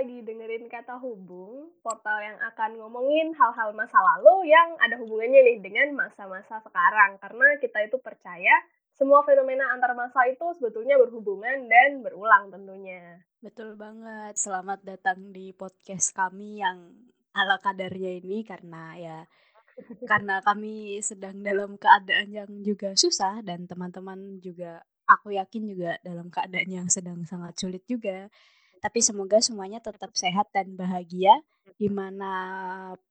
lagi dengerin Kata Hubung, portal yang akan ngomongin hal-hal masa lalu yang ada hubungannya nih dengan masa-masa sekarang. Karena kita itu percaya semua fenomena antar masa itu sebetulnya berhubungan dan berulang tentunya. Betul banget. Selamat datang di podcast kami yang ala kadarnya ini karena ya karena kami sedang dalam keadaan yang juga susah dan teman-teman juga aku yakin juga dalam keadaan yang sedang sangat sulit juga. Tapi semoga semuanya tetap sehat dan bahagia di mana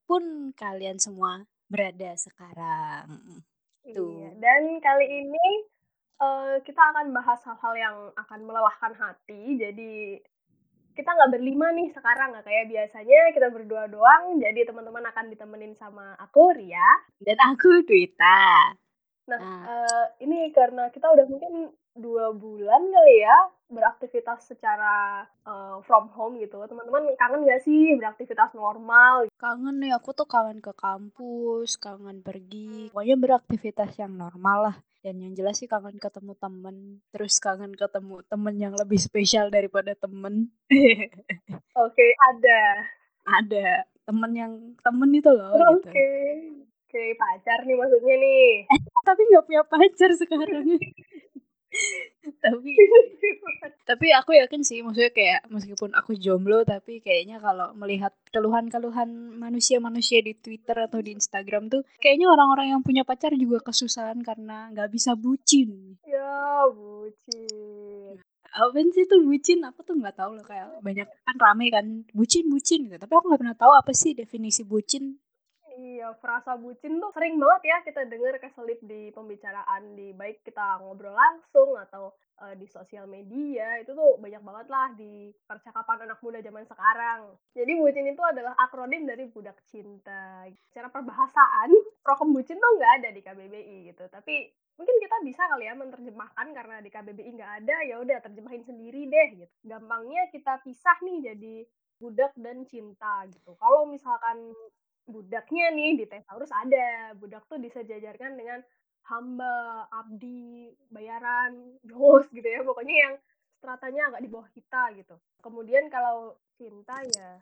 pun kalian semua berada sekarang. Tuh. Iya. Dan kali ini uh, kita akan bahas hal-hal yang akan melelahkan hati. Jadi kita nggak berlima nih sekarang nggak kayak biasanya kita berdua doang. Jadi teman-teman akan ditemenin sama aku Ria dan aku Twita. Nah, nah. Uh, ini karena kita udah mungkin dua bulan kali ya beraktivitas secara uh, from home gitu. Teman-teman kangen gak sih beraktivitas normal? Kangen nih, aku tuh kangen ke kampus, kangen pergi. Pokoknya beraktivitas yang normal lah. Dan yang jelas sih kangen ketemu temen. Terus kangen ketemu temen yang lebih spesial daripada temen. Oke, okay, ada. Ada. Temen yang temen itu loh. Oke. Okay. Gitu. Oke, pacar nih maksudnya nih. tapi nggak punya pacar sekarang. tapi tapi aku yakin sih maksudnya kayak meskipun aku jomblo tapi kayaknya kalau melihat keluhan-keluhan manusia-manusia di Twitter atau di Instagram tuh kayaknya orang-orang yang punya pacar juga kesusahan karena nggak bisa bucin. Ya bucin. Apa sih tuh bucin? Aku tuh nggak tahu loh kayak banyak kan rame kan bucin bucin gitu. Tapi aku nggak pernah tahu apa sih definisi bucin Iya, frasa bucin tuh sering banget ya kita dengar keselip di pembicaraan di baik kita ngobrol langsung atau uh, di sosial media itu tuh banyak banget lah di percakapan anak muda zaman sekarang. Jadi bucin itu adalah akronim dari budak cinta. Secara perbahasaan, prokem bucin tuh nggak ada di KBBI gitu. Tapi mungkin kita bisa kali ya menerjemahkan karena di KBBI nggak ada ya udah terjemahin sendiri deh gitu. Gampangnya kita pisah nih jadi budak dan cinta gitu. Kalau misalkan budaknya nih di Tesaurus ada. Budak tuh bisa disejajarkan dengan hamba, abdi, bayaran, bos gitu ya. Pokoknya yang stratanya agak di bawah kita gitu. Kemudian kalau cinta ya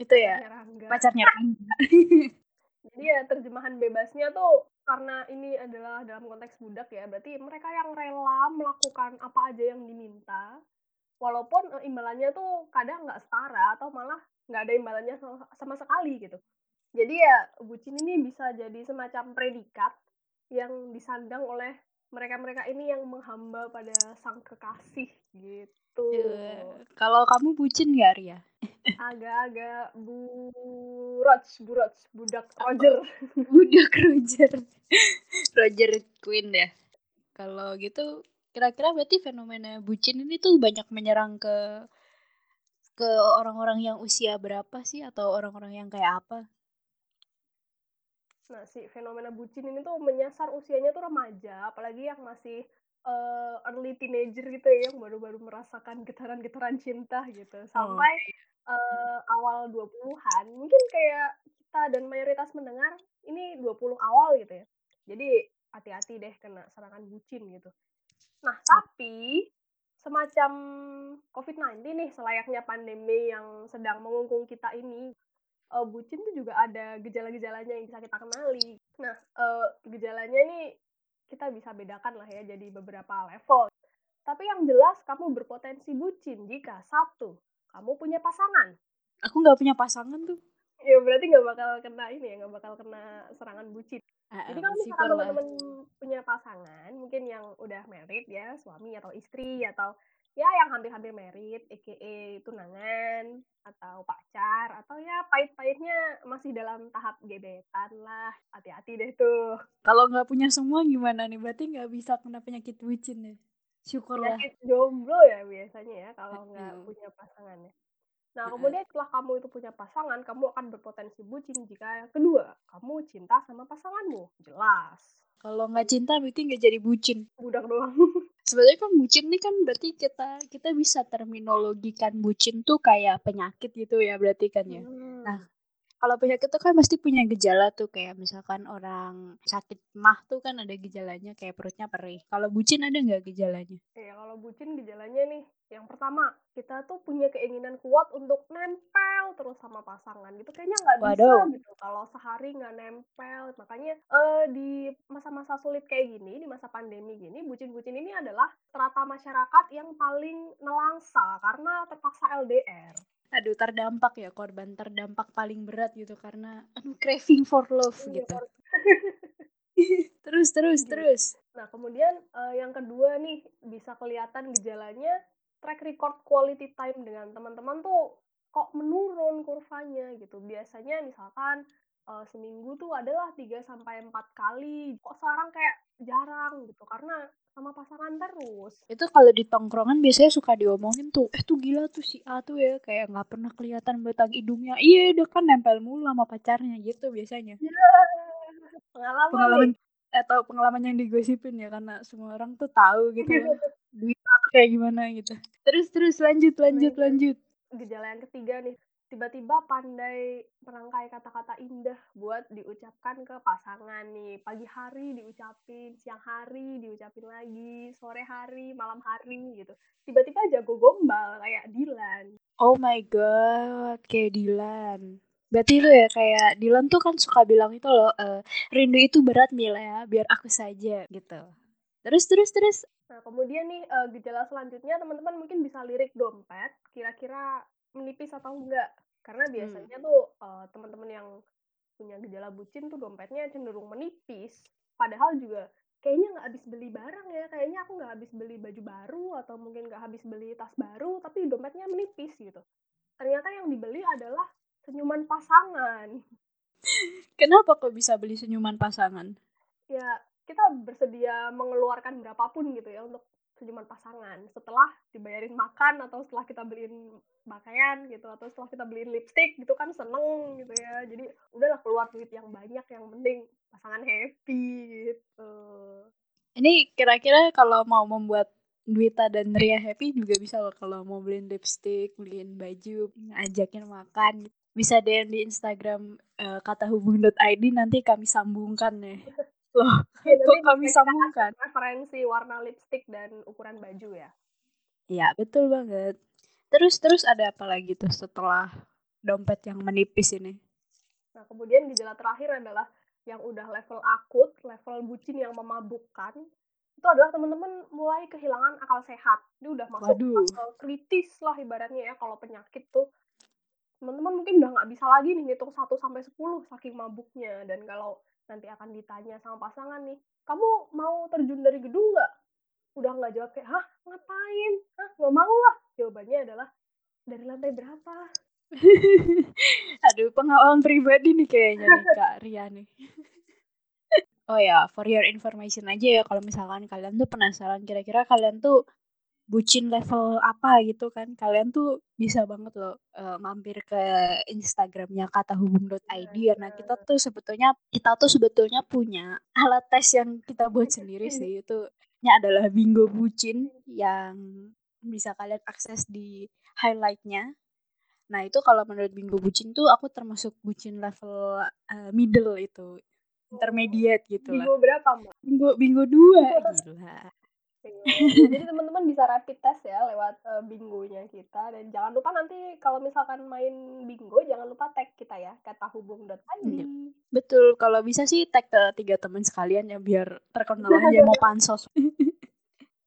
itu ya Rangga. pacarnya Rangga. Jadi ya terjemahan bebasnya tuh karena ini adalah dalam konteks budak ya, berarti mereka yang rela melakukan apa aja yang diminta, walaupun eh, imbalannya tuh kadang nggak setara atau malah nggak ada imbalannya sama sekali gitu. Jadi ya bucin ini bisa jadi semacam predikat yang disandang oleh mereka-mereka ini yang menghamba pada sang kekasih gitu. Yeah. Kalau kamu bucin gak Ria? Agak-agak buroc, buroc, budak Roger. budak Roger. Roger Queen ya. Kalau gitu kira-kira berarti fenomena bucin ini tuh banyak menyerang ke ke orang-orang yang usia berapa sih atau orang-orang yang kayak apa? Nah, si fenomena bucin ini tuh menyasar usianya tuh remaja, apalagi yang masih uh, early teenager gitu ya, yang baru-baru merasakan getaran-getaran cinta gitu. Sampai oh. uh, awal 20-an, mungkin kayak kita dan mayoritas mendengar ini 20 awal gitu ya. Jadi hati-hati deh kena serangan bucin gitu. Nah, tapi semacam COVID-19 nih, selayaknya pandemi yang sedang mengungkung kita ini, uh, bucin tuh juga ada gejala-gejalanya yang bisa kita kenali. Nah, uh, gejalanya ini kita bisa bedakan lah ya jadi beberapa level. Tapi yang jelas kamu berpotensi bucin jika satu, kamu punya pasangan. Aku nggak punya pasangan tuh. Ya berarti nggak bakal kena ini ya, nggak bakal kena serangan bucin. Uh, Jadi kalau misalkan teman-teman punya pasangan, mungkin yang udah married ya, suami atau istri atau ya yang hampir-hampir merit, EKE tunangan atau pacar atau ya pahit-pahitnya masih dalam tahap gebetan lah. Hati-hati deh tuh. Kalau nggak punya semua gimana nih? Berarti nggak bisa kena penyakit bucin ya? Syukurlah. Penyakit jomblo ya biasanya ya kalau nggak punya pasangan ya. Nah, kemudian setelah kamu itu punya pasangan, kamu akan berpotensi bucin jika yang kedua, kamu cinta sama pasanganmu. Jelas. Kalau nggak cinta berarti nggak jadi bucin. Budak doang. sebenarnya kan bucin nih kan berarti kita kita bisa terminologikan bucin tuh kayak penyakit gitu ya berarti kan ya. Hmm. Nah, kalau penyakit itu kan pasti punya gejala tuh kayak misalkan orang sakit mah tuh kan ada gejalanya kayak perutnya perih. Kalau bucin ada nggak gejalanya? Iya, kalau bucin gejalanya nih, yang pertama kita tuh punya keinginan kuat untuk nempel terus sama pasangan gitu. Kayaknya nggak bisa gitu kalau sehari nggak nempel. Makanya eh, di masa-masa sulit kayak gini, di masa pandemi gini, bucin-bucin ini adalah strata masyarakat yang paling nelangsa karena terpaksa LDR. Aduh terdampak ya korban terdampak paling berat gitu karena aduh craving for love Iya, gitu. terus terus Gitu. terus. Nah, kemudian eh, yang kedua nih bisa kelihatan gejalanya track record quality time dengan teman-teman tuh kok menurun kurvanya gitu. Biasanya misalkan eh, seminggu tuh adalah 3 sampai 4 kali. Kok sekarang kayak jarang gitu karena sama pasangan terus. Itu kalau di tongkrongan biasanya suka diomongin tuh, eh tuh gila tuh si A tuh ya kayak nggak pernah kelihatan batang hidungnya. Iya, dia kan nempel mulu sama pacarnya gitu biasanya. Pengalaman, Pengalaman nih. atau pengalaman yang digosipin ya karena semua orang tuh tahu gitu loh. Duit kayak gimana gitu. Terus terus lanjut lanjut Nah, lanjut. Gejala yang ketiga nih, tiba-tiba pandai merangkai kata-kata indah buat diucapkan ke pasangan nih. Pagi hari diucapin, siang hari diucapin lagi, sore hari, malam hari gitu. Tiba-tiba jago gombal kayak Dilan. Oh my god, kayak Dilan. Berarti itu ya kayak Dilan tuh kan suka bilang itu loh, eh, rindu itu berat Mila ya, biar aku saja gitu. Terus terus terus. Nah, kemudian nih eh, gejala selanjutnya teman-teman mungkin bisa lirik dompet, kira-kira menipis atau enggak. Karena biasanya tuh eh, teman-teman yang punya gejala bucin tuh dompetnya cenderung menipis. Padahal juga kayaknya nggak habis beli barang ya. Kayaknya aku nggak habis beli baju baru atau mungkin nggak habis beli tas baru, tapi dompetnya menipis gitu. Ternyata yang dibeli adalah senyuman pasangan. Kenapa kok bisa beli senyuman pasangan? Ya, kita bersedia mengeluarkan berapapun gitu ya untuk senyuman pasangan setelah dibayarin makan atau setelah kita beliin pakaian gitu atau setelah kita beliin lipstick gitu kan seneng gitu ya jadi udahlah keluar duit yang banyak yang penting pasangan happy gitu Ini kira-kira kalau mau membuat Dwita dan Ria happy juga bisa loh kalau mau beliin lipstick, beliin baju, ngajakin makan. Bisa DM di Instagram eh, kata hubung.id nanti kami sambungkan ya. Loh, ya, kok kami sambungkan? referensi warna lipstick dan ukuran baju ya Iya, betul banget. Terus terus ada apa lagi tuh setelah dompet yang menipis ini? nah kemudian gejala terakhir adalah yang udah level akut level bucin yang memabukkan itu adalah teman-teman mulai kehilangan akal sehat ini udah masuk Waduh. kritis lah ibaratnya ya kalau penyakit tuh teman-teman mungkin udah nggak bisa lagi nih ngitung 1 sampai 10 saking mabuknya dan kalau nanti akan ditanya sama pasangan nih kamu mau terjun dari gedung nggak? Udah nggak jawab kayak hah ngapain? Hah nggak mau lah. Jawabannya adalah dari lantai berapa? Aduh, pengalaman pribadi nih kayaknya nih Kak Ria nih. Oh ya, for your information aja ya kalau misalkan kalian tuh penasaran kira-kira kalian tuh bucin level apa gitu kan. Kalian tuh bisa banget loh eh, mampir ke Instagramnya katahubung.id karena kita tuh sebetulnya kita tuh sebetulnya punya alat tes yang kita buat sendiri sih. Itu nya adalah bingo bucin yang bisa kalian akses di highlightnya Nah itu kalau menurut Bingo Bucin tuh aku termasuk bucin level uh, middle itu. Intermediate gitu lah. bingo berapa mbak Bingo, bingo dua. Gila. Iya. Jadi teman-teman bisa rapid test ya lewat uh, bingonya kita dan jangan lupa nanti kalau misalkan main bingo jangan lupa tag kita ya kata hubung.id. Iya. Betul, kalau bisa sih tag ke tiga teman sekalian ya biar terkenal aja mau pansos.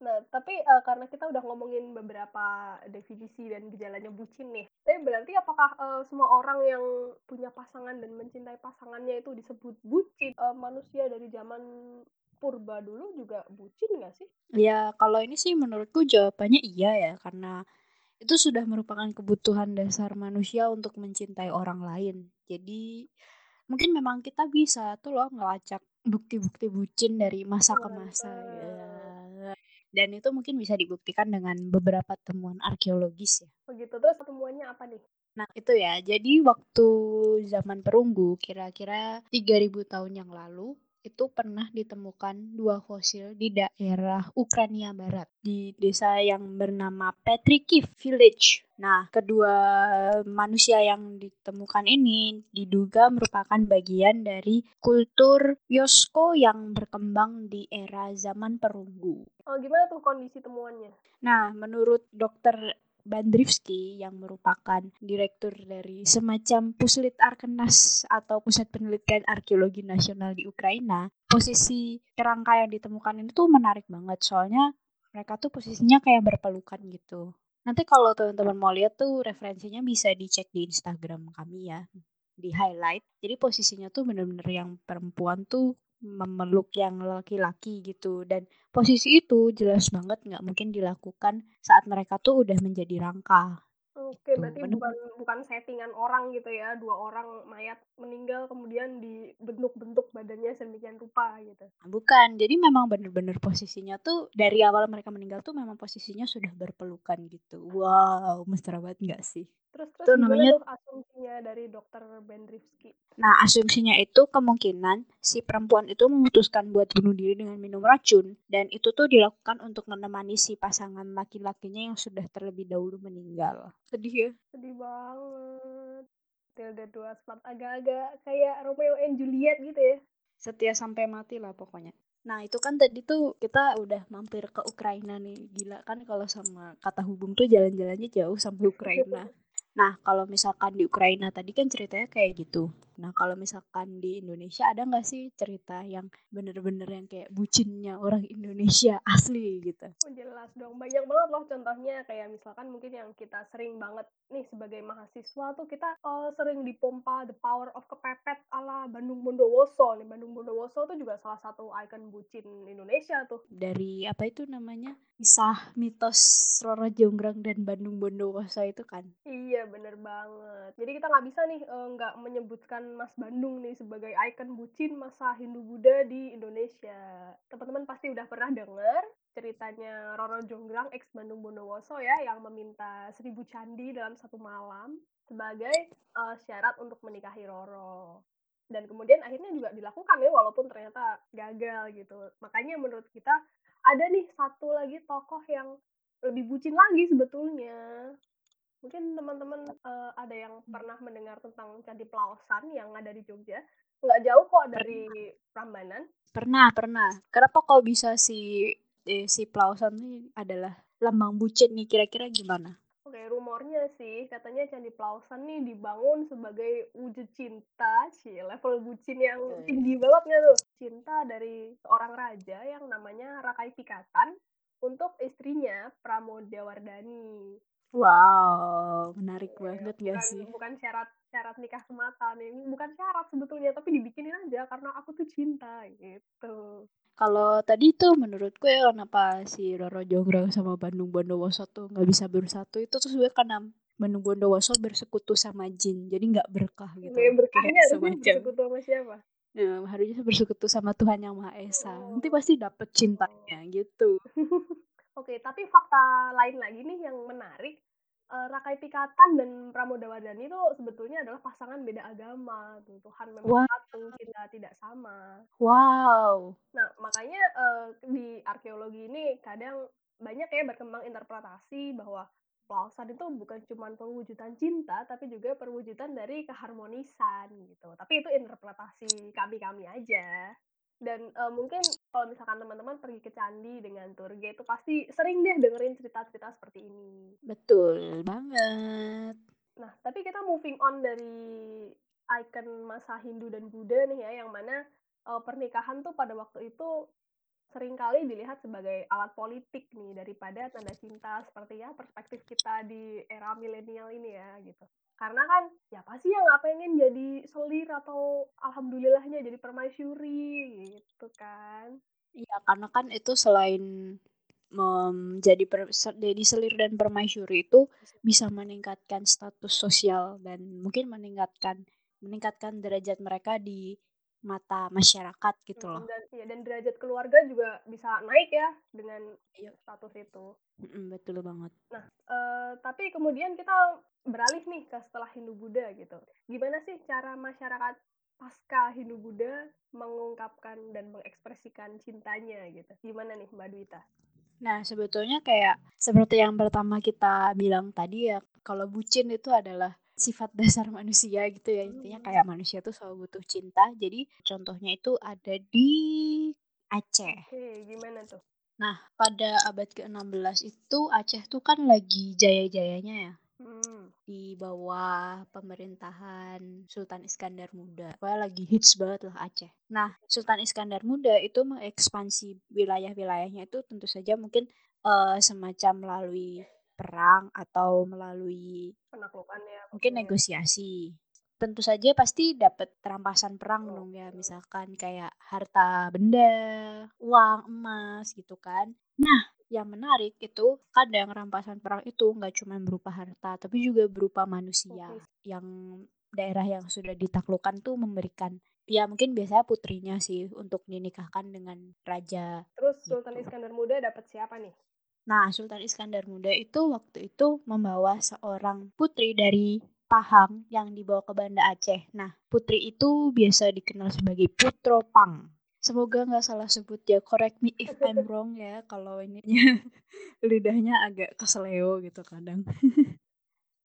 Nah, tapi uh, karena kita udah ngomongin beberapa definisi dan gejalanya bucin nih, tapi berarti apakah uh, semua orang yang punya pasangan dan mencintai pasangannya itu disebut bucin? Uh, manusia dari zaman purba dulu juga bucin nggak sih? Ya, kalau ini sih menurutku jawabannya iya ya, karena itu sudah merupakan kebutuhan dasar manusia untuk mencintai orang lain. Jadi mungkin memang kita bisa tuh loh ngelacak bukti-bukti bucin dari masa ke masa. Ya dan itu mungkin bisa dibuktikan dengan beberapa temuan arkeologis ya. Begitu terus temuannya apa nih? Nah itu ya, jadi waktu zaman perunggu kira-kira 3000 tahun yang lalu itu pernah ditemukan dua fosil di daerah Ukraina Barat di desa yang bernama Petrikif Village. Nah, kedua manusia yang ditemukan ini diduga merupakan bagian dari kultur Yosko yang berkembang di era zaman perunggu. Oh, gimana tuh kondisi temuannya? Nah, menurut dokter Bandrivsky yang merupakan direktur dari semacam Puslit Arkenas atau Pusat Penelitian Arkeologi Nasional di Ukraina, posisi kerangka yang ditemukan ini tuh menarik banget soalnya mereka tuh posisinya kayak berpelukan gitu. Nanti kalau teman-teman mau lihat tuh referensinya bisa dicek di Instagram kami ya di highlight. Jadi posisinya tuh bener-bener yang perempuan tuh memeluk yang laki-laki gitu dan posisi itu jelas banget nggak mungkin dilakukan saat mereka tuh udah menjadi rangka Oke, berarti bukan bukan settingan orang gitu ya, dua orang mayat meninggal kemudian dibentuk-bentuk badannya sedemikian rupa gitu. Bukan, jadi memang bener-bener posisinya tuh dari awal mereka meninggal tuh memang posisinya sudah berpelukan gitu. Wow, mesra banget nggak sih? Terus terus itu namanya tuh asumsinya dari dokter Bendrivsky. Nah, asumsinya itu kemungkinan si perempuan itu memutuskan buat bunuh diri dengan minum racun dan itu tuh dilakukan untuk menemani si pasangan laki-lakinya yang sudah terlebih dahulu meninggal. Sedih ya? Sedih banget. Tilda dua spot agak-agak kayak Romeo and Juliet gitu ya. Setia sampai mati lah pokoknya. Nah itu kan tadi tuh kita udah mampir ke Ukraina nih Gila kan kalau sama kata hubung tuh jalan-jalannya jauh sampai Ukraina Nah, kalau misalkan di Ukraina tadi kan ceritanya kayak gitu. Nah, kalau misalkan di Indonesia ada nggak sih cerita yang bener-bener yang kayak bucinnya orang Indonesia asli gitu? Oh, jelas dong. Banyak banget loh contohnya. Kayak misalkan mungkin yang kita sering banget nih sebagai mahasiswa tuh kita uh, sering dipompa the power of kepepet ala Bandung Bondowoso. Nih, Bandung Bondowoso tuh juga salah satu ikon bucin Indonesia tuh. Dari apa itu namanya? Kisah mitos Roro Jonggrang dan Bandung Bondowoso itu kan? Iya, bener banget. Jadi kita nggak bisa nih eh, nggak uh, menyebutkan Mas Bandung nih sebagai ikon bucin masa Hindu Buddha di Indonesia. Teman-teman pasti udah pernah denger ceritanya Roro Jonggrang ex Bandung Bondowoso ya yang meminta seribu candi dalam satu malam sebagai uh, syarat untuk menikahi Roro. Dan kemudian akhirnya juga dilakukan ya walaupun ternyata gagal gitu. Makanya menurut kita ada nih satu lagi tokoh yang lebih bucin lagi sebetulnya mungkin teman-teman uh, ada yang pernah mendengar tentang Candi Plausan yang ada di Jogja? Nggak jauh kok dari Prambanan. Pernah pernah. Kenapa kok bisa si eh, si Plausan ini adalah lambang bucin nih kira-kira gimana? Oke, rumornya sih katanya Candi Plausan nih dibangun sebagai wujud cinta, sih level bucin yang tinggi banget nggak tuh? Cinta dari seorang raja yang namanya Rakai Pikatan untuk istrinya Pramodawardhani. Wow, menarik ya, banget bukan, gak sih? Bukan syarat syarat nikah semata nih, bukan syarat sebetulnya, tapi dibikinin aja karena aku tuh cinta gitu. Kalau tadi tuh menurutku ya kenapa si Roro Jonggrang sama Bandung Bondowoso tuh nggak bisa bersatu itu tuh sebenarnya karena Bandung Bondowoso bersekutu sama jin, jadi nggak berkah gitu. Ya, berkahnya semacam. bersekutu sama siapa? Nah, harusnya bersekutu sama Tuhan yang Maha Esa. Oh. Nanti pasti dapet cintanya gitu. Fakta lain lagi nih yang menarik, uh, Rakai Pikatan dan Pramodawardhani itu sebetulnya adalah pasangan beda agama. Tuh, Tuhan memang wow. satu, kita tidak sama. Wow. Nah, makanya uh, di arkeologi ini kadang banyak ya berkembang interpretasi bahwa Plausan itu bukan cuma perwujudan cinta, tapi juga perwujudan dari keharmonisan gitu. Tapi itu interpretasi kami-kami aja dan uh, mungkin kalau misalkan teman-teman pergi ke candi dengan tour guide itu pasti sering deh dengerin cerita-cerita seperti ini. Betul banget. Nah, tapi kita moving on dari ikon masa Hindu dan Buddha nih ya, yang mana uh, pernikahan tuh pada waktu itu sering kali dilihat sebagai alat politik nih daripada tanda cinta seperti ya perspektif kita di era milenial ini ya gitu. Karena kan siapa sih yang nggak pengen jadi selir atau alhamdulillahnya jadi permaisuri gitu kan. Iya karena kan itu selain menjadi per, jadi selir dan permaisuri itu bisa meningkatkan status sosial dan mungkin meningkatkan meningkatkan derajat mereka di mata masyarakat gitu loh. Dan, ya, dan derajat keluarga juga bisa naik ya dengan ya, status itu. Mm-mm, betul banget. Nah, uh, tapi kemudian kita beralih nih ke setelah Hindu Buddha gitu. Gimana sih cara masyarakat pasca Hindu Buddha mengungkapkan dan mengekspresikan cintanya gitu. Gimana nih Mbak Duita? Nah, sebetulnya kayak seperti yang pertama kita bilang tadi ya, kalau bucin itu adalah sifat dasar manusia gitu ya. Intinya Hmm. kayak manusia tuh selalu butuh cinta. Jadi contohnya itu ada di Aceh. Oke, gimana tuh? Nah, pada abad ke-16 itu Aceh tuh kan lagi jaya-jayanya ya Hmm. di bawah pemerintahan Sultan Iskandar Muda. Pokoknya lagi hits banget lah Aceh. Nah, Sultan Iskandar Muda itu mengekspansi wilayah-wilayahnya itu tentu saja mungkin uh, semacam melalui perang atau melalui penaklukan ya mungkin negosiasi tentu saja pasti dapat terampasan perang dong ya misalkan kayak harta benda uang emas gitu kan nah yang menarik itu kadang rampasan perang itu nggak cuma berupa harta tapi juga berupa manusia okay. yang daerah yang sudah ditaklukkan tuh memberikan ya mungkin biasanya putrinya sih untuk dinikahkan dengan raja terus Sultan gitu. Iskandar Muda dapat siapa nih Nah, Sultan Iskandar Muda itu waktu itu membawa seorang putri dari Pahang yang dibawa ke Banda Aceh. Nah, putri itu biasa dikenal sebagai Putro Pang. Semoga nggak salah sebut ya, correct me if I'm wrong ya, kalau ini lidahnya agak keseleo gitu kadang.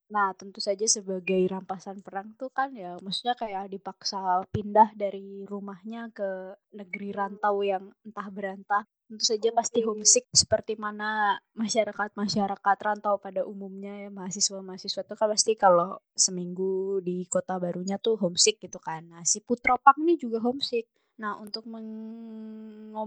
Nah, tentu saja sebagai rampasan perang tuh kan ya, maksudnya kayak dipaksa pindah dari rumahnya ke negeri rantau yang entah berantah. Tentu saja pasti homesick seperti mana masyarakat-masyarakat rantau pada umumnya ya, mahasiswa-mahasiswa tuh kan pasti kalau seminggu di kota barunya tuh homesick gitu kan. Nah, si Putropang ini juga homesick. Nah, untuk mengobati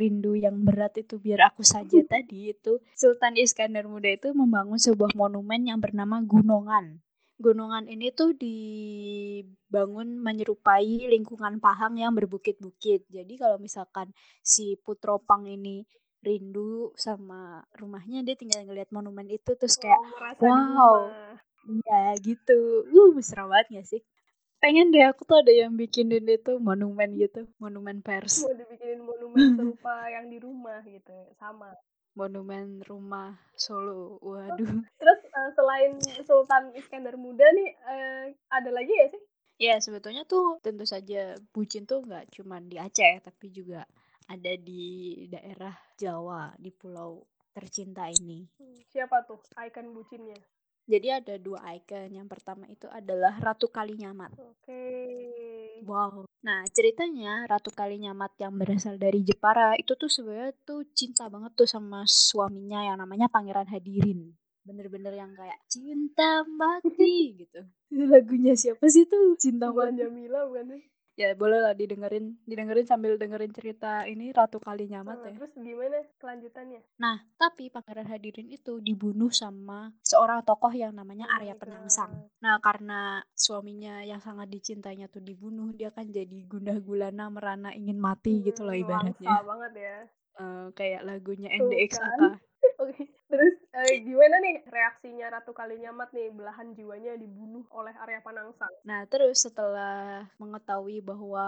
rindu yang berat itu biar aku saja tadi itu Sultan Iskandar Muda itu membangun sebuah monumen yang bernama Gunungan. Gunungan ini tuh dibangun menyerupai lingkungan Pahang yang berbukit-bukit. Jadi kalau misalkan si Putropang ini rindu sama rumahnya dia tinggal ngeliat monumen itu terus kayak oh, wow. iya gitu. Uh mesra banget gak sih? Pengen deh aku tuh ada yang bikinin itu monumen gitu monumen pers. Mau dibikinin monumen serupa yang di rumah gitu sama. Monumen rumah Solo waduh. Terus uh, selain Sultan Iskandar Muda nih uh, ada lagi ya sih ya sebetulnya tuh tentu saja bucin tuh nggak cuma di Aceh tapi juga ada di daerah Jawa di pulau tercinta ini siapa tuh ikon bucinnya jadi ada dua icon. Yang pertama itu adalah Ratu Kalinyamat. Oke. Okay. Wow. Nah, ceritanya Ratu Kalinyamat yang berasal dari Jepara itu tuh sebenarnya tuh cinta banget tuh sama suaminya yang namanya Pangeran Hadirin. Bener-bener yang kayak cinta mati gitu. Lagunya siapa sih tuh? Cinta Bukan mati. Jamila bukan sih? Ya boleh lah didengerin, didengerin sambil dengerin cerita ini Ratu Kalinyamat oh, ya. Terus gimana kelanjutannya? Nah, tapi Pangeran Hadirin itu dibunuh sama seorang tokoh yang namanya Oh Arya Penangsang. Nah, karena suaminya yang sangat dicintainya tuh dibunuh, dia kan jadi gundah gulana merana ingin mati gitu loh Hmm, ibaratnya. Banget ya. Eh, kayak lagunya Tuh NDXAK. kan. Oke, terus eh, gimana nih reaksinya Ratu Kalinyamat nih belahan jiwanya dibunuh oleh Arya Panangsang? Nah, terus setelah mengetahui bahwa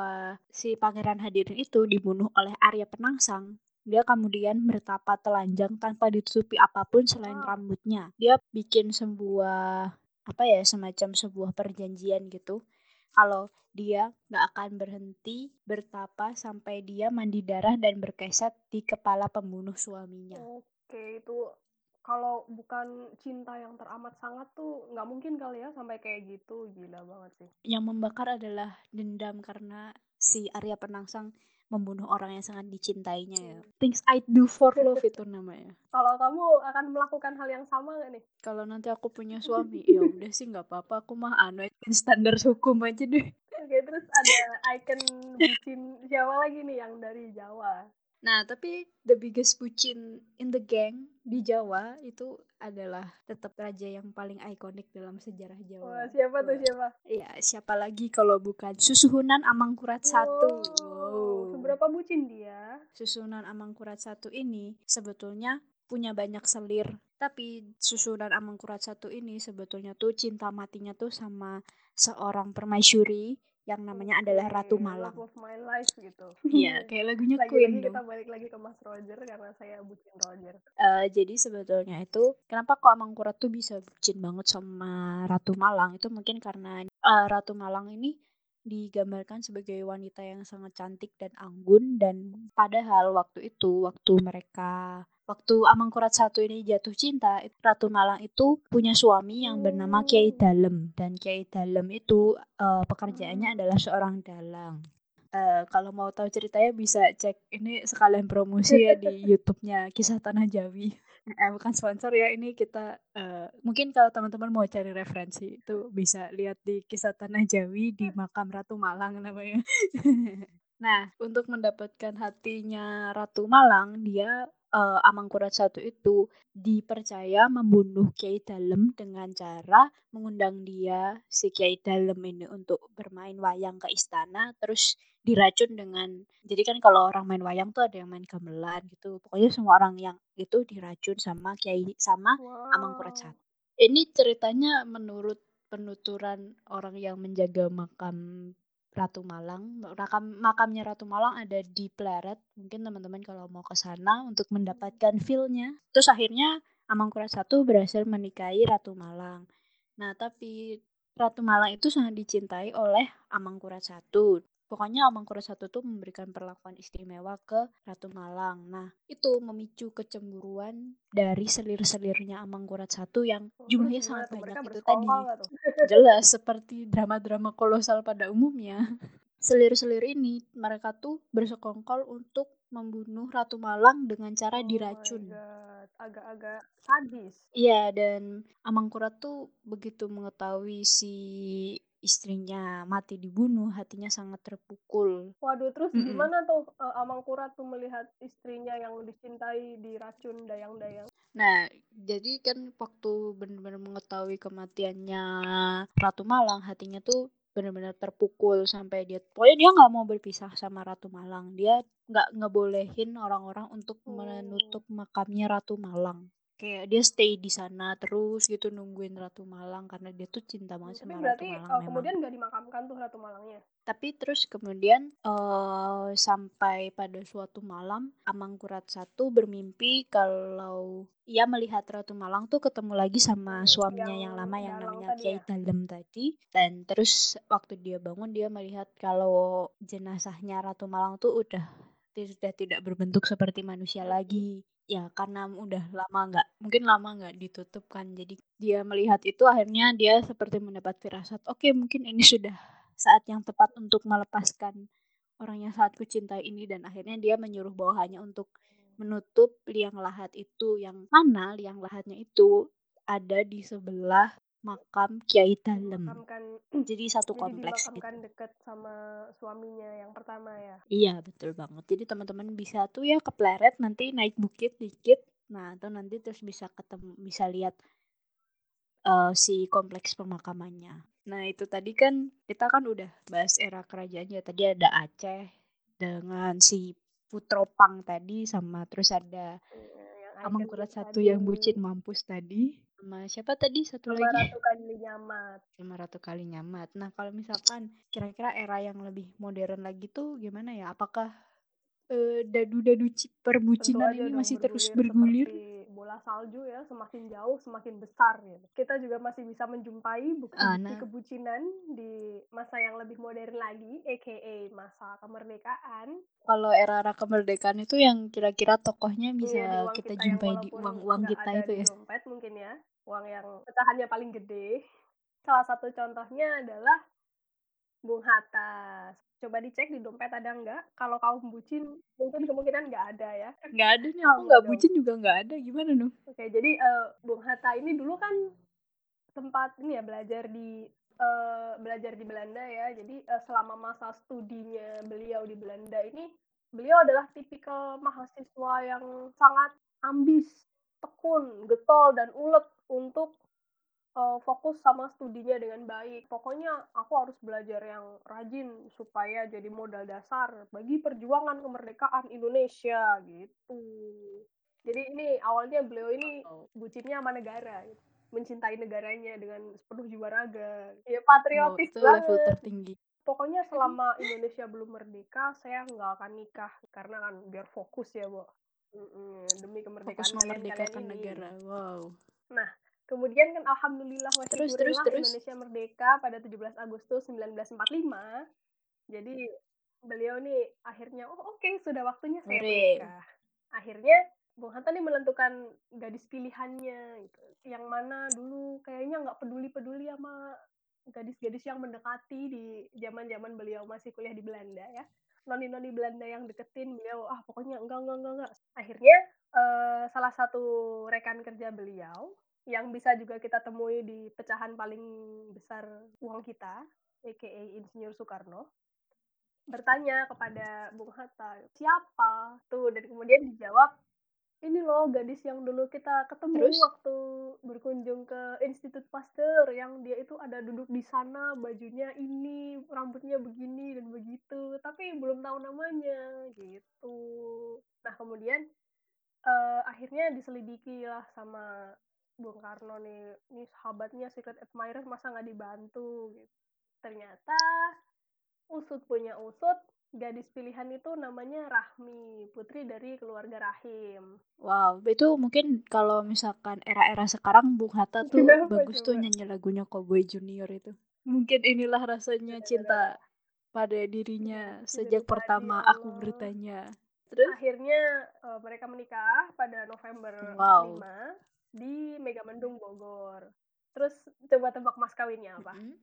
si Pangeran Hadirin itu dibunuh oleh Arya Penangsang, dia kemudian bertapa telanjang tanpa ditutupi apa pun selain Wow. rambutnya. Dia bikin sebuah apa ya semacam sebuah perjanjian gitu. Kalau dia nggak akan berhenti bertapa sampai dia mandi darah dan berkeset di kepala pembunuh suaminya. Oke, itu kalau bukan cinta yang teramat sangat tuh nggak mungkin kali ya sampai kayak gitu. Gila banget sih. Yang membakar adalah dendam karena si Arya Penangsang membunuh orang yang sangat dicintainya ya. Things I do for love itu namanya. Kalau kamu akan melakukan hal yang sama nggak nih? Kalau nanti aku punya suami, ya udah sih nggak apa-apa. Aku mah anu standar hukum aja deh. Oke, terus ada icon bucin siapa lagi nih yang dari Jawa? Nah, tapi the biggest bucin in the gang di Jawa itu adalah tetap raja yang paling ikonik dalam sejarah Wah, Jawa. siapa tuh Wah. siapa? Iya, siapa lagi kalau bukan Susuhunan Amangkurat satu. Wow, Seberapa bucin dia? Susunan Amangkurat satu ini sebetulnya punya banyak selir. Tapi Susunan Amangkurat satu ini sebetulnya tuh cinta matinya tuh sama seorang permaisuri yang namanya adalah Ratu Oke, Malang. Love of my life gitu. Iya, kayak lagunya Queen Lagi-lagi dong. kita balik lagi ke Mas Roger karena saya bucin Roger. Eh, jadi sebetulnya itu kenapa kok Amangkurat tuh bisa bucin banget sama Ratu Malang itu mungkin karena eh, Ratu Malang ini digambarkan sebagai wanita yang sangat cantik dan anggun dan padahal waktu itu waktu mereka waktu Amangkurat satu ini jatuh cinta Ratu Malang itu punya suami yang bernama Kiai Dalem. Dan Kiai Dalem itu uh, pekerjaannya adalah seorang dalang. Uh, kalau mau tahu ceritanya bisa cek ini sekalian promosi ya di YouTube-nya Kisah Tanah Jawi. Eh, bukan sponsor ya ini kita uh, mungkin kalau teman-teman mau cari referensi itu bisa lihat di kisah tanah Jawi di makam Ratu Malang namanya. Nah untuk mendapatkan hatinya Ratu Malang dia uh, Amangkurat satu itu dipercaya membunuh Kiai Dalem dengan cara mengundang dia si Kiai Dalem ini untuk bermain wayang ke istana terus diracun dengan jadi kan kalau orang main wayang tuh ada yang main gamelan gitu pokoknya semua orang yang itu diracun sama kiai sama wow. Amangkurat satu ini ceritanya menurut penuturan orang yang menjaga makam Ratu Malang. Makam makamnya Ratu Malang ada di Pleret. Mungkin teman-teman kalau mau ke sana untuk mendapatkan feelnya. Terus akhirnya Amangkurat satu berhasil menikahi Ratu Malang. Nah tapi Ratu Malang itu sangat dicintai oleh Amangkurat satu Pokoknya Amangkurat satu tuh memberikan perlakuan istimewa ke Ratu Malang. Nah, itu memicu kecemburuan dari selir-selirnya Amangkurat satu yang oh, jumlahnya sangat banyak itu tadi. Jelas seperti drama-drama kolosal pada umumnya. Selir-selir ini mereka tuh bersekongkol untuk membunuh Ratu Malang dengan cara oh diracun. Agak-agak sadis. Iya, dan Amangkurat tuh begitu mengetahui si istrinya mati dibunuh, hatinya sangat terpukul. Waduh, terus mm -mm. gimana tuh uh, Amangkurat tuh melihat istrinya yang dicintai diracun dayang-dayang? Nah, jadi kan waktu benar-benar mengetahui kematiannya Ratu Malang, hatinya tuh benar-benar terpukul sampai dia pokoknya dia nggak mau berpisah sama Ratu Malang dia nggak ngebolehin orang-orang untuk hmm. menutup makamnya Ratu Malang kayak dia stay di sana terus gitu nungguin Ratu Malang karena dia tuh cinta banget sama Ratu Malang. Tapi uh, kemudian nggak dimakamkan tuh Ratu Malangnya. Tapi terus kemudian uh, sampai pada suatu malam Amangkurat satu bermimpi kalau ia melihat Ratu Malang tuh ketemu lagi sama suaminya yang, yang lama yang namanya Kiai ya? Dalem tadi dan terus waktu dia bangun dia melihat kalau jenazahnya Ratu Malang tuh udah sudah tidak berbentuk seperti manusia lagi ya karena udah lama nggak mungkin lama nggak ditutup kan. Jadi dia melihat itu akhirnya dia seperti mendapat firasat oke okay, mungkin ini sudah saat yang tepat untuk melepaskan orang yang sangat kucintai ini. Dan akhirnya dia menyuruh bawahannya untuk menutup liang lahat itu yang mana liang lahatnya itu ada di sebelah makam Kiai Dalem. jadi satu jadi kompleks gitu. dekat sama suaminya yang pertama ya. Iya, betul banget. Jadi teman-teman bisa tuh ya ke Pleret nanti naik bukit dikit. Nah, atau nanti terus bisa ketemu bisa lihat uh, si kompleks pemakamannya. Nah, itu tadi kan kita kan udah bahas era kerajaannya. Tadi ada Aceh dengan si Putropang tadi sama terus ada iya, Amangkurat satu yang bucin mampus tadi sama siapa tadi satu sama lagi? Ratu Kali Nyamat. Sama Ratu Kali Nyamat. Nah kalau misalkan kira-kira era yang lebih modern lagi tuh gimana ya? Apakah uh, dadu-dadu perbucinan ini masih terus bergulir? bola salju ya semakin jauh semakin besar gitu. Kita juga masih bisa menjumpai bukti, uh, nah. kebucinan di masa yang lebih modern lagi, aka masa kemerdekaan. Kalau era-era kemerdekaan itu yang kira-kira tokohnya bisa iya, kita, kita jumpai di uang-uang kita itu ya. Dompet mungkin ya, uang yang pecahannya paling gede. Salah satu contohnya adalah Bung Hatta. Coba dicek di dompet ada nggak? Kalau kaum bucin mungkin kemungkinan nggak ada ya. Nggak ada nih aku nggak bucin juga nggak ada. Gimana dong? Oke jadi uh, Bung Hatta ini dulu kan tempat ini ya belajar di uh, belajar di Belanda ya. Jadi uh, selama masa studinya beliau di Belanda ini beliau adalah tipikal mahasiswa yang sangat ambis tekun getol dan ulet untuk uh, fokus sama studinya dengan baik. Pokoknya aku harus belajar yang rajin supaya jadi modal dasar bagi perjuangan kemerdekaan Indonesia gitu. Jadi ini awalnya beliau ini bucinnya sama negara, gitu. mencintai negaranya dengan sepenuh jiwa raga. Ya patriotis oh, banget. Level tertinggi. Pokoknya selama Indonesia belum merdeka, saya nggak akan nikah karena kan biar fokus ya, Bu. Mm -mm, demi kemerdekaan fokus kalian, kalian ini. negara. Wow. Nah, Kemudian kan alhamdulillah wa Terus terus terus? Indonesia merdeka pada 17 Agustus 1945. Jadi beliau nih akhirnya, "Oh oke, sudah waktunya saya menikah." Akhirnya Bung Hatta nih menentukan gadis pilihannya gitu, yang mana dulu kayaknya nggak peduli-peduli sama gadis-gadis yang mendekati di zaman-zaman beliau masih kuliah di Belanda ya. Noni-noni Belanda yang deketin beliau, ah pokoknya enggak enggak enggak enggak. Akhirnya eh, salah satu rekan kerja beliau yang bisa juga kita temui di pecahan paling besar uang kita, aka Insinyur Soekarno, bertanya kepada Bung Hatta, siapa tuh? Dan kemudian dijawab, ini loh gadis yang dulu kita ketemu Terus? waktu berkunjung ke Institut Pasteur yang dia itu ada duduk di sana bajunya ini rambutnya begini dan begitu tapi belum tahu namanya gitu nah kemudian uh, akhirnya diselidiki lah sama Bung Karno nih ini sahabatnya secret admirer masa nggak dibantu gitu ternyata usut punya usut gadis pilihan itu namanya Rahmi, putri dari keluarga Rahim. Wow, itu mungkin kalau misalkan era-era sekarang Bung Hatta tuh Kenapa bagus coba? tuh nyanyi lagunya Cowboy Junior itu. Mungkin inilah rasanya cinta pada dirinya sejak jadi, pertama aku bertanya. Terus akhirnya uh, mereka menikah pada November Wow. 45 di Megamendung Bogor. Terus coba tebak mas kawinnya apa? Mm-hmm.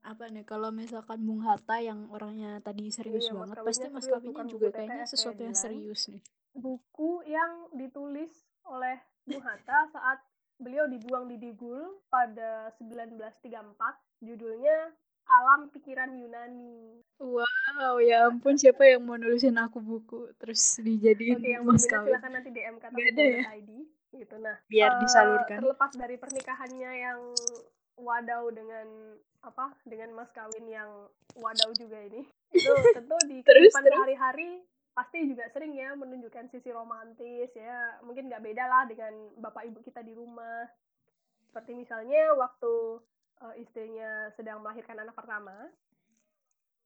Apa nih kalau misalkan Bung Hatta yang orangnya tadi serius Iya, banget, mas pasti mas kawinnya juga kayaknya sesuatu ya, yang Dilan. serius nih. Buku yang ditulis oleh Bung Hatta saat beliau dibuang di Digul pada 1934, judulnya Alam Pikiran Yunani. Wow, ya ampun siapa yang mau nulisin aku buku terus dijadiin Oke, yang mas kawin. silahkan nanti DM kata Gak ada ya? ID gitu. Nah, Biar eh, disalurkan. terlepas dari pernikahannya yang wadau dengan apa dengan mas kawin yang wadau juga ini itu tentu di kehidupan terus? sehari-hari pasti juga sering ya menunjukkan sisi romantis ya mungkin nggak beda lah dengan bapak ibu kita di rumah seperti misalnya waktu uh, istrinya sedang melahirkan anak pertama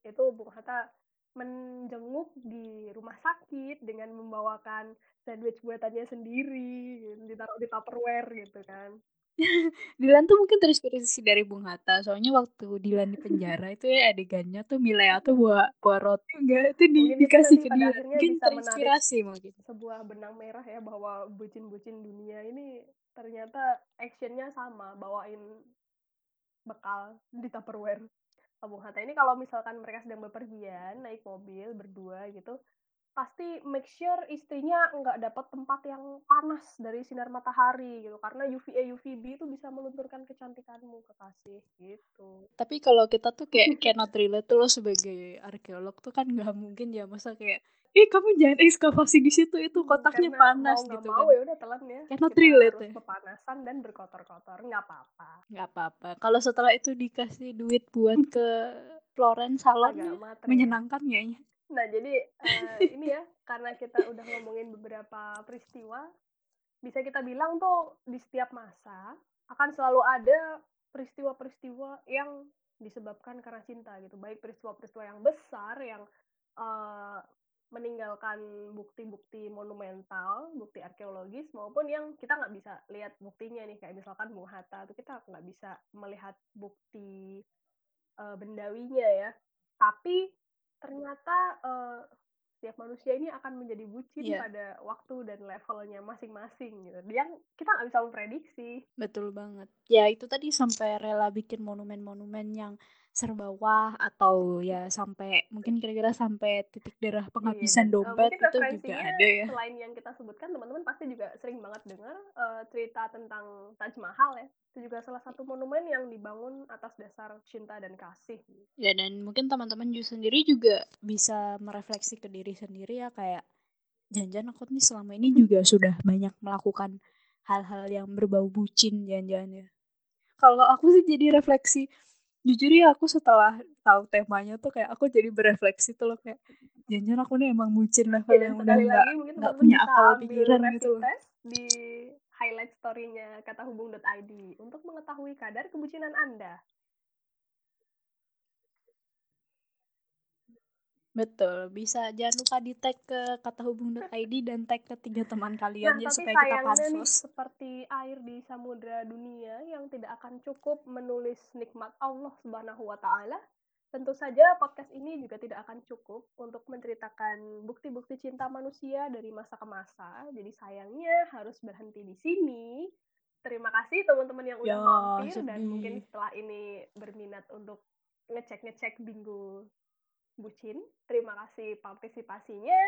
itu Bung Hatta menjenguk di rumah sakit dengan membawakan sandwich buatannya sendiri gitu, ditaruh di tupperware gitu kan. Dilan tuh mungkin terinspirasi dari Bung Hatta soalnya waktu Dilan di penjara itu ya adegannya tuh Milea tuh bawa bawa roti enggak? Itu di, Mungkin dikasih ke dia. mungkin terinspirasi mungkin. sebuah benang merah ya bahwa bucin-bucin dunia ini ternyata actionnya sama bawain bekal di Tupperware. Bung Hatta. Ini kalau misalkan mereka sedang bepergian naik mobil berdua gitu pasti make sure istrinya nggak dapat tempat yang panas dari sinar matahari gitu. Karena UVA UVB itu bisa melunturkan kecantikanmu kekasih gitu. Tapi kalau kita tuh kayak cannot relate tuh lo sebagai arkeolog tuh kan nggak mungkin ya. Masa kayak ih kamu jangan ekskavasi di situ itu kotaknya Karena panas mau gitu mau kan ya udah telan ya relate harus ya. pepanasan dan berkotor-kotor nggak apa-apa nggak apa-apa kalau setelah itu dikasih duit buat ke Florence salon ya, ya. menyenangkan kayaknya Nah, jadi uh, ini ya, karena kita udah ngomongin beberapa peristiwa, bisa kita bilang tuh di setiap masa akan selalu ada peristiwa-peristiwa yang disebabkan karena cinta gitu. Baik peristiwa-peristiwa yang besar yang uh, meninggalkan bukti-bukti monumental, bukti arkeologis, maupun yang kita nggak bisa lihat buktinya nih, kayak misalkan Bung Hatta, itu kita nggak bisa melihat bukti uh, bendawinya ya. Tapi ternyata uh, setiap manusia ini akan menjadi bucin Iya. pada waktu dan levelnya masing-masing gitu. Yang kita nggak bisa memprediksi. Betul banget. Ya itu tadi sampai rela bikin monumen-monumen yang serba wah atau ya sampai mungkin kira-kira sampai titik darah penghabisan Iya, dan, uh, dompet itu juga ada ya. Selain yang kita sebutkan, teman-teman pasti juga sering banget dengar uh, cerita tentang Taj Mahal ya. Itu juga salah satu monumen yang dibangun atas dasar cinta dan kasih. Ya dan mungkin teman-teman juga sendiri juga bisa merefleksi ke diri sendiri ya kayak jangan-jangan aku nih selama ini juga sudah banyak melakukan hal-hal yang berbau bucin jangan-jangan ya. Kalau aku sih jadi refleksi jujur ya aku setelah tahu temanya tuh kayak aku jadi berefleksi tuh loh kayak jangan aku nih emang bucin level Ya, yang dan udah nggak nggak punya akal pikiran gitu loh. di highlight story-nya katahubung.id untuk mengetahui kadar kebucinan Anda. Betul, bisa jangan lupa di-tag ke katahubung.id dan tag ke tiga teman kalian Nah, ya tapi supaya kita pansos. seperti air di samudra dunia yang tidak akan cukup menulis nikmat Allah Subhanahu wa taala. Tentu saja podcast ini juga tidak akan cukup untuk menceritakan bukti-bukti cinta manusia dari masa ke masa. Jadi sayangnya harus berhenti di sini. Terima kasih teman-teman yang udah Ya, mampir dan mungkin sedih. setelah ini berminat untuk ngecek-ngecek bingo bucin. Terima kasih partisipasinya.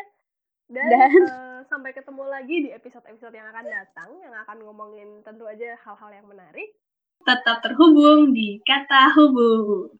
Dan, Dan eee, sampai ketemu lagi di episode-episode yang akan datang yang akan ngomongin tentu aja hal-hal yang menarik. Tetap terhubung di Kata Hubung.